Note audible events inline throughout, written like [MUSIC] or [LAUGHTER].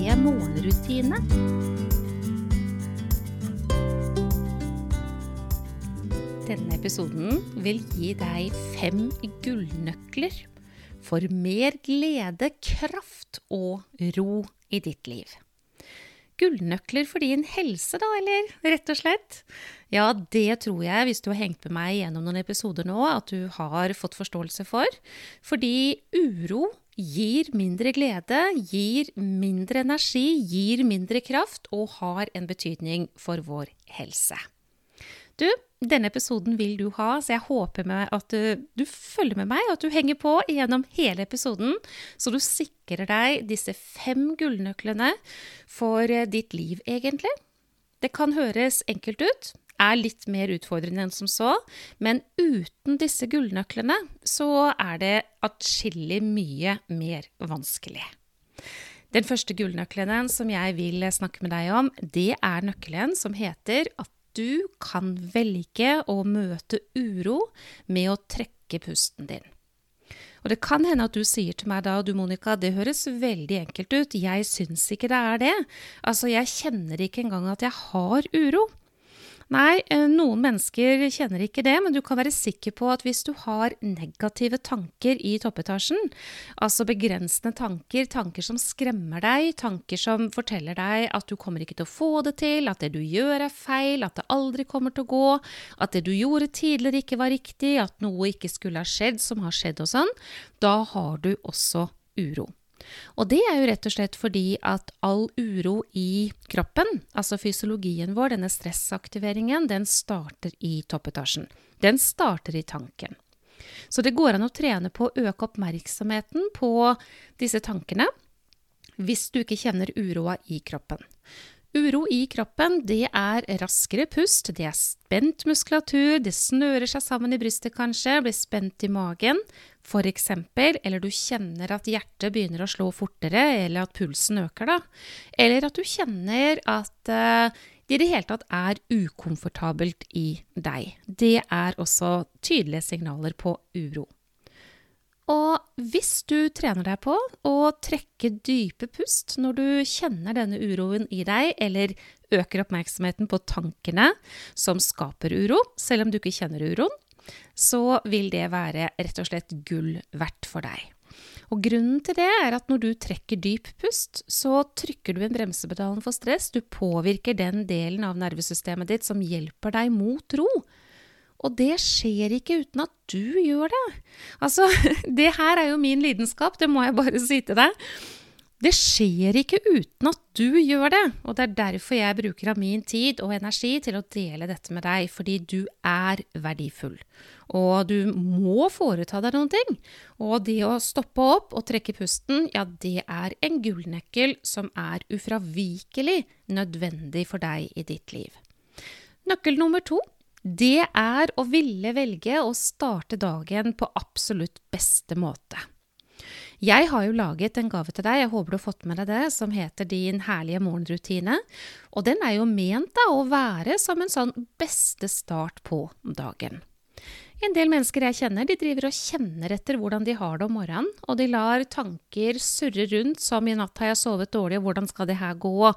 morgenrutine. Denne episoden vil gi deg fem gullnøkler for mer glede, kraft og ro i ditt liv. Gullnøkler for din helse, da, eller rett og slett? Ja, det tror jeg, hvis du har hengt med meg gjennom noen episoder nå, at du har fått forståelse for. Fordi uro gir mindre glede, gir mindre energi, gir mindre kraft og har en betydning for vår helse. Du, denne episoden vil du ha, så jeg håper at du, du, følger med meg, og at du henger på gjennom hele episoden, så du sikrer deg disse fem gullnøklene for eh, ditt liv, egentlig. Det kan høres enkelt ut, er litt mer utfordrende enn som så, men uten disse gullnøklene så er det atskillig mye mer vanskelig. Den første gullnøkkelen som jeg vil snakke med deg om, det er nøkkelen som heter at du kan velge å møte uro med å trekke pusten din. Og det kan hende at du sier til meg da, du Monica, det høres veldig enkelt ut, jeg syns ikke det er det. Altså, jeg kjenner ikke engang at jeg har uro. Nei, eh, noen mennesker kjenner ikke det, men du kan være sikker på at hvis du har negative tanker i toppetasjen, altså begrensende tanker, tanker som skremmer deg, tanker som forteller deg at du kommer ikke til å få det til, at det du gjør er feil, at det aldri kommer til å gå, at det du gjorde tidligere ikke var riktig, at noe ikke skulle ha skjedd som har skjedd og sånn, da har du også uro. Og det er jo rett og slett fordi at all uro i kroppen, altså fysiologien vår, denne stressaktiveringen, den starter i toppetasjen. Den starter i tanken. Så det går an å trene på å øke oppmerksomheten på disse tankene hvis du ikke kjenner uroa i kroppen. Uro i kroppen, det er raskere pust, det er spent muskulatur, det snører seg sammen i brystet kanskje, blir spent i magen, for eksempel, eller du kjenner at hjertet begynner å slå fortere, eller at pulsen øker, da. Eller at du kjenner at uh, det i det hele tatt er ukomfortabelt i deg. Det er også tydelige signaler på uro. Og hvis du trener deg på å trekke dype pust når du kjenner denne uroen i deg, eller øker oppmerksomheten på tankene som skaper uro, selv om du ikke kjenner uroen, så vil det være rett og slett gull verdt for deg. Og grunnen til det er at når du trekker dyp pust, så trykker du inn bremsepedalen for stress. Du påvirker den delen av nervesystemet ditt som hjelper deg mot ro. Og det skjer ikke uten at du gjør det. Altså, [LAUGHS] det her er jo min lidenskap, det må jeg bare si til deg. Det skjer ikke uten at du gjør det, og det er derfor jeg bruker av min tid og energi til å dele dette med deg, fordi du er verdifull. Og du må foreta deg noen ting. Og det å stoppe opp og trekke pusten, ja, det er en gullnøkkel som er ufravikelig nødvendig for deg i ditt liv. Nøkkel nummer to det er å ville velge å starte dagen på absolutt beste måte. Jeg har jo laget en gave til deg, jeg håper du har fått med deg det, som heter Din herlige morgenrutine. Og den er jo ment da å være som en sånn beste start på dagen. En del mennesker jeg kjenner, de driver og kjenner etter hvordan de har det om morgenen, og de lar tanker surre rundt som i natt har jeg sovet dårlig, og hvordan skal det her gå,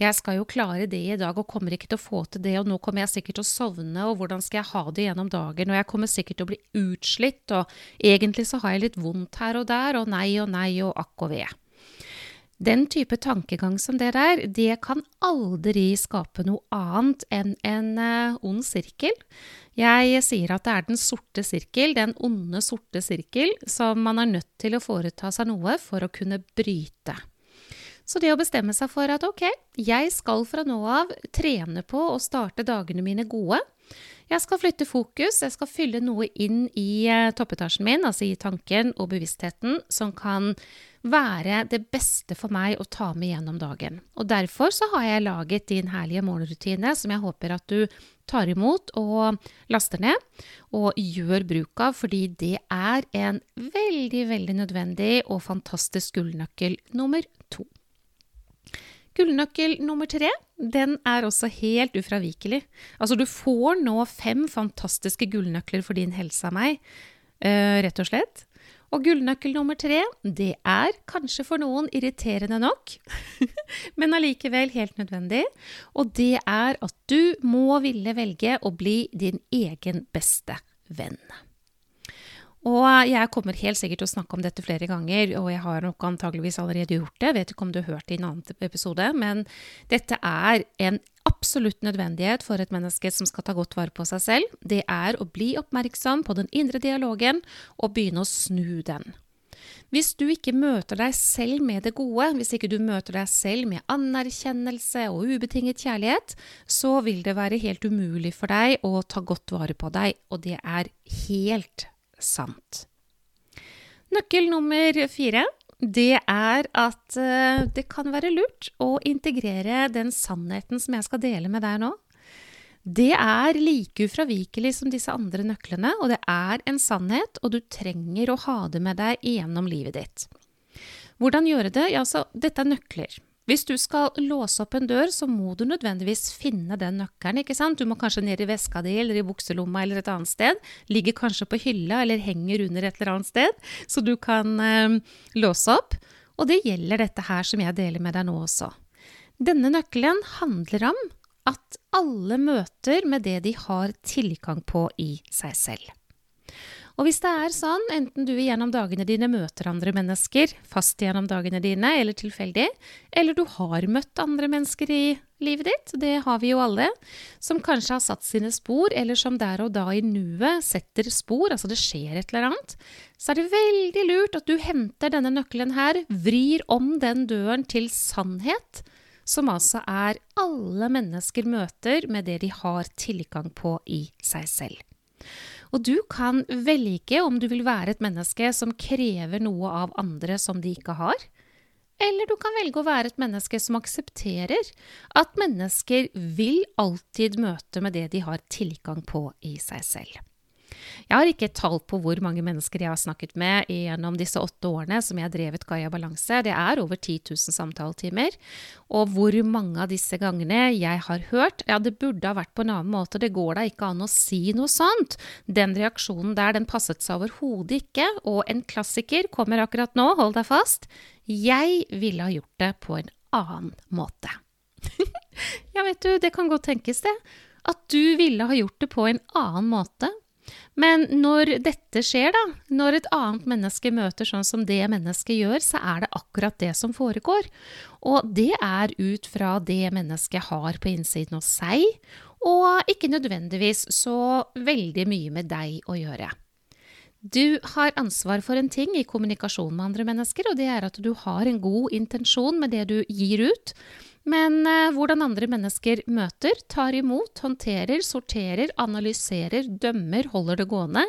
jeg skal jo klare det i dag og kommer ikke til å få til det, og nå kommer jeg sikkert til å sovne, og hvordan skal jeg ha det gjennom dagen, og jeg kommer sikkert til å bli utslitt, og egentlig så har jeg litt vondt her og der, og nei og nei og akk og ved. Den type tankegang som det der, det kan aldri skape noe annet enn en uh, ond sirkel. Jeg sier at det er den sorte sirkel, den onde sorte sirkel, som man er nødt til å foreta seg noe for å kunne bryte. Så det å bestemme seg for at ok, jeg skal fra nå av trene på å starte dagene mine gode, Jeg skal flytte fokus, jeg skal fylle noe inn i eh, toppetasjen min, altså i tanken og bevisstheten, som kan være det beste for meg å ta med gjennom dagen. Og derfor så har jeg laget din herlige morgenrutine, som jeg håper at du tar imot og laster ned, og gjør bruk av, fordi det er en veldig, veldig nødvendig og fantastisk gullnøkkel nummer to. Gullnøkkel nummer tre den er også helt ufravikelig. Altså, du får nå fem fantastiske gullnøkler for din helse av meg, uh, rett og slett. Og gullnøkkel nummer tre, det er kanskje for noen irriterende nok, [LAUGHS] men allikevel helt nødvendig. Og det er at du må ville velge å bli din egen beste venn. Og jeg kommer helt sikkert til å snakke om dette flere ganger, og jeg har nok antageligvis allerede gjort det. Vet ikke om du har hørt det i en annen episode, men dette er en absolutt nødvendighet for et menneske som skal ta godt vare på seg selv. Det er å bli oppmerksom på den indre dialogen og begynne å snu den. Hvis du ikke møter deg selv med det gode, hvis ikke du møter deg selv med anerkjennelse og ubetinget kjærlighet, så vil det være helt umulig for deg å ta godt vare på deg, og det er helt sant. Nøkkel nummer fire det er at uh, det kan være lurt å integrere den sannheten som jeg skal dele med deg nå. Det er like ufravikelig som disse andre nøklene, og det er en sannhet, og du trenger å ha det med deg gjennom livet ditt. Hvordan gjøre det? Ja, så dette er nøkler. Hvis du skal låse opp en dør, så må du nødvendigvis finne den nøkkelen. ikke sant? Du må kanskje ned i veska di eller i bukselomma eller et annet sted. Ligger kanskje på hylla eller henger under et eller annet sted, så du kan eh, låse opp. Og det gjelder dette her som jeg deler med deg nå også. Denne nøkkelen handler om at alle møter med det de har tilgang på i seg selv. Og hvis det er sånn, enten du gjennom dagene dine møter andre mennesker, fast gjennom dagene dine, eller tilfeldig, eller du har møtt andre mennesker i livet ditt, det har vi jo alle, som kanskje har satt sine spor, eller som der og da i nuet setter spor, altså det skjer et eller annet, så er det veldig lurt at du henter denne nøkkelen her, vrir om den døren til sannhet, som altså er alle mennesker møter med det de har tilgang på i seg selv. Og du kan velge om du vil være et menneske som krever noe av andre som de ikke har. Eller du kan velge å være et menneske som aksepterer at mennesker vil alltid møte med det de har tilgang på i seg selv. Jeg har ikke tall på hvor mange mennesker jeg har snakket med gjennom disse åtte årene som jeg har drevet Gaia Balanse. Det er over 10 000 samtaletimer. Og hvor mange av disse gangene jeg har hørt ja, det burde ha vært på en annen måte, det går da ikke an å si noe sånt. Den reaksjonen der, den passet seg overhodet ikke. Og en klassiker kommer akkurat nå, hold deg fast. Jeg ville ha gjort det på en annen måte. [LAUGHS] ja, vet du, det kan godt tenkes, det. At du ville ha gjort det på en annen måte, men når dette skjer, da, når et annet menneske møter sånn som det mennesket gjør, så er det akkurat det som foregår. Og det er ut fra det mennesket har på innsiden hos seg, og ikke nødvendigvis så veldig mye med deg å gjøre. Du har ansvar for en ting i kommunikasjon med andre mennesker, og det er at du har en god intensjon med det du gir ut. Men eh, hvordan andre mennesker møter, tar imot, håndterer, sorterer, analyserer, dømmer, holder det gående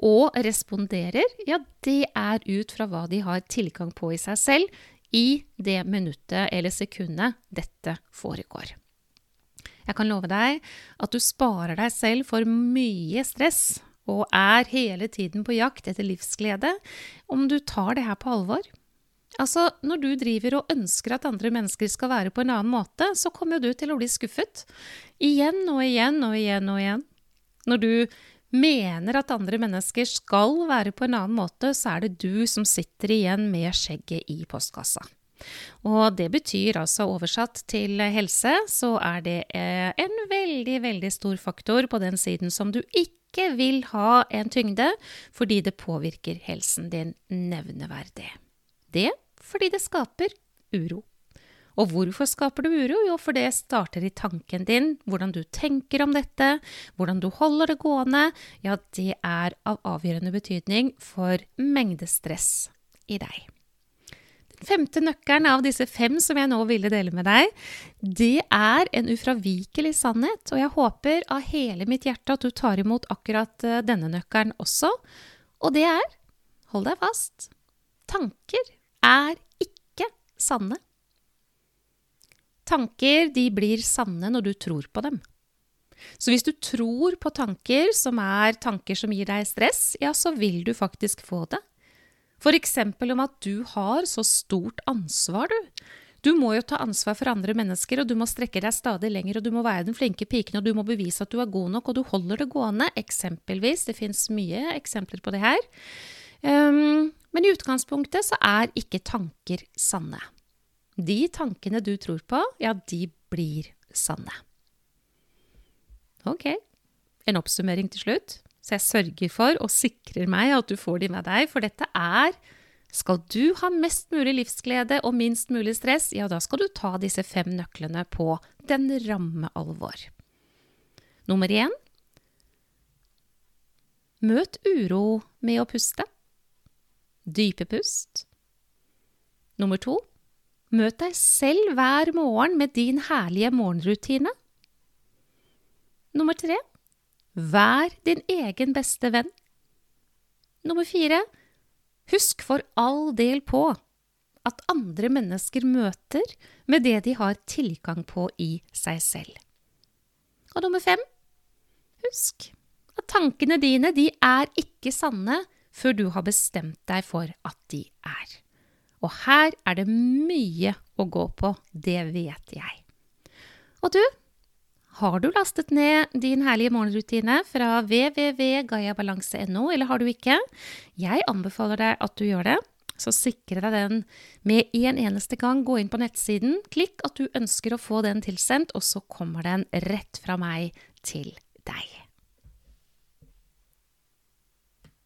og responderer, ja, det er ut fra hva de har tilgang på i seg selv i det minuttet eller sekundet dette foregår. Jeg kan love deg at du sparer deg selv for mye stress og er hele tiden på jakt etter livsglede om du tar det her på alvor. Altså, når du driver og ønsker at andre mennesker skal være på en annen måte, så kommer jo du til å bli skuffet. Igjen og igjen og igjen og igjen. Når du mener at andre mennesker skal være på en annen måte, så er det du som sitter igjen med skjegget i postkassa. Og det betyr altså oversatt til helse, så er det eh, en veldig, veldig stor faktor på den siden som du ikke vil ha en tyngde, fordi det påvirker helsen din nevneverdig. Det fordi det skaper uro. Og hvorfor skaper du uro? Jo, for det starter i tanken din, hvordan du tenker om dette, hvordan du holder det gående. Ja, det er av avgjørende betydning for mengdestress i deg. Den femte nøkkelen av disse fem som jeg nå ville dele med deg, det er en ufravikelig sannhet, og jeg håper av hele mitt hjerte at du tar imot akkurat eh, denne nøkkelen også. Og det er, hold deg fast, tanker er ikke sanne. Tanker de blir sanne når du tror på dem. Så hvis du tror på tanker som er tanker som gir deg stress, ja, så vil du faktisk få det. F.eks. om at du har så stort ansvar, du. Du må jo ta ansvar for andre mennesker, og du må strekke deg stadig lenger, og du må være den flinke piken, og du må bevise at du er god nok, og du holder det gående, eksempelvis. Det fins mye eksempler på det her. Um, men i utgangspunktet så er ikke tanker sanne. De tankene du tror på, ja, de blir sanne. Ok, en oppsummering til slutt. Så jeg sørger for og sikrer meg at du får de med deg, for dette er skal du ha mest mulig livsglede og minst mulig stress, ja, da skal du ta disse fem nøklene på den ramme alvor. Nummer én Møt uro med å puste. Dype pust. Nummer to Møt deg selv hver morgen med din herlige morgenrutine. Nummer tre Vær din egen beste venn. Nummer fire Husk for all del på at andre mennesker møter med det de har tilgang på i seg selv. Og nummer fem Husk at tankene dine de er ikke sanne før du har bestemt deg for at de er. Og her er det mye å gå på, det vet jeg. Og du, har du lastet ned din herlige morgenrutine fra www.gayabalanse.no, eller har du ikke? Jeg anbefaler deg at du gjør det. Så sikre deg den med en eneste gang. Gå inn på nettsiden, klikk at du ønsker å få den tilsendt, og så kommer den rett fra meg til deg.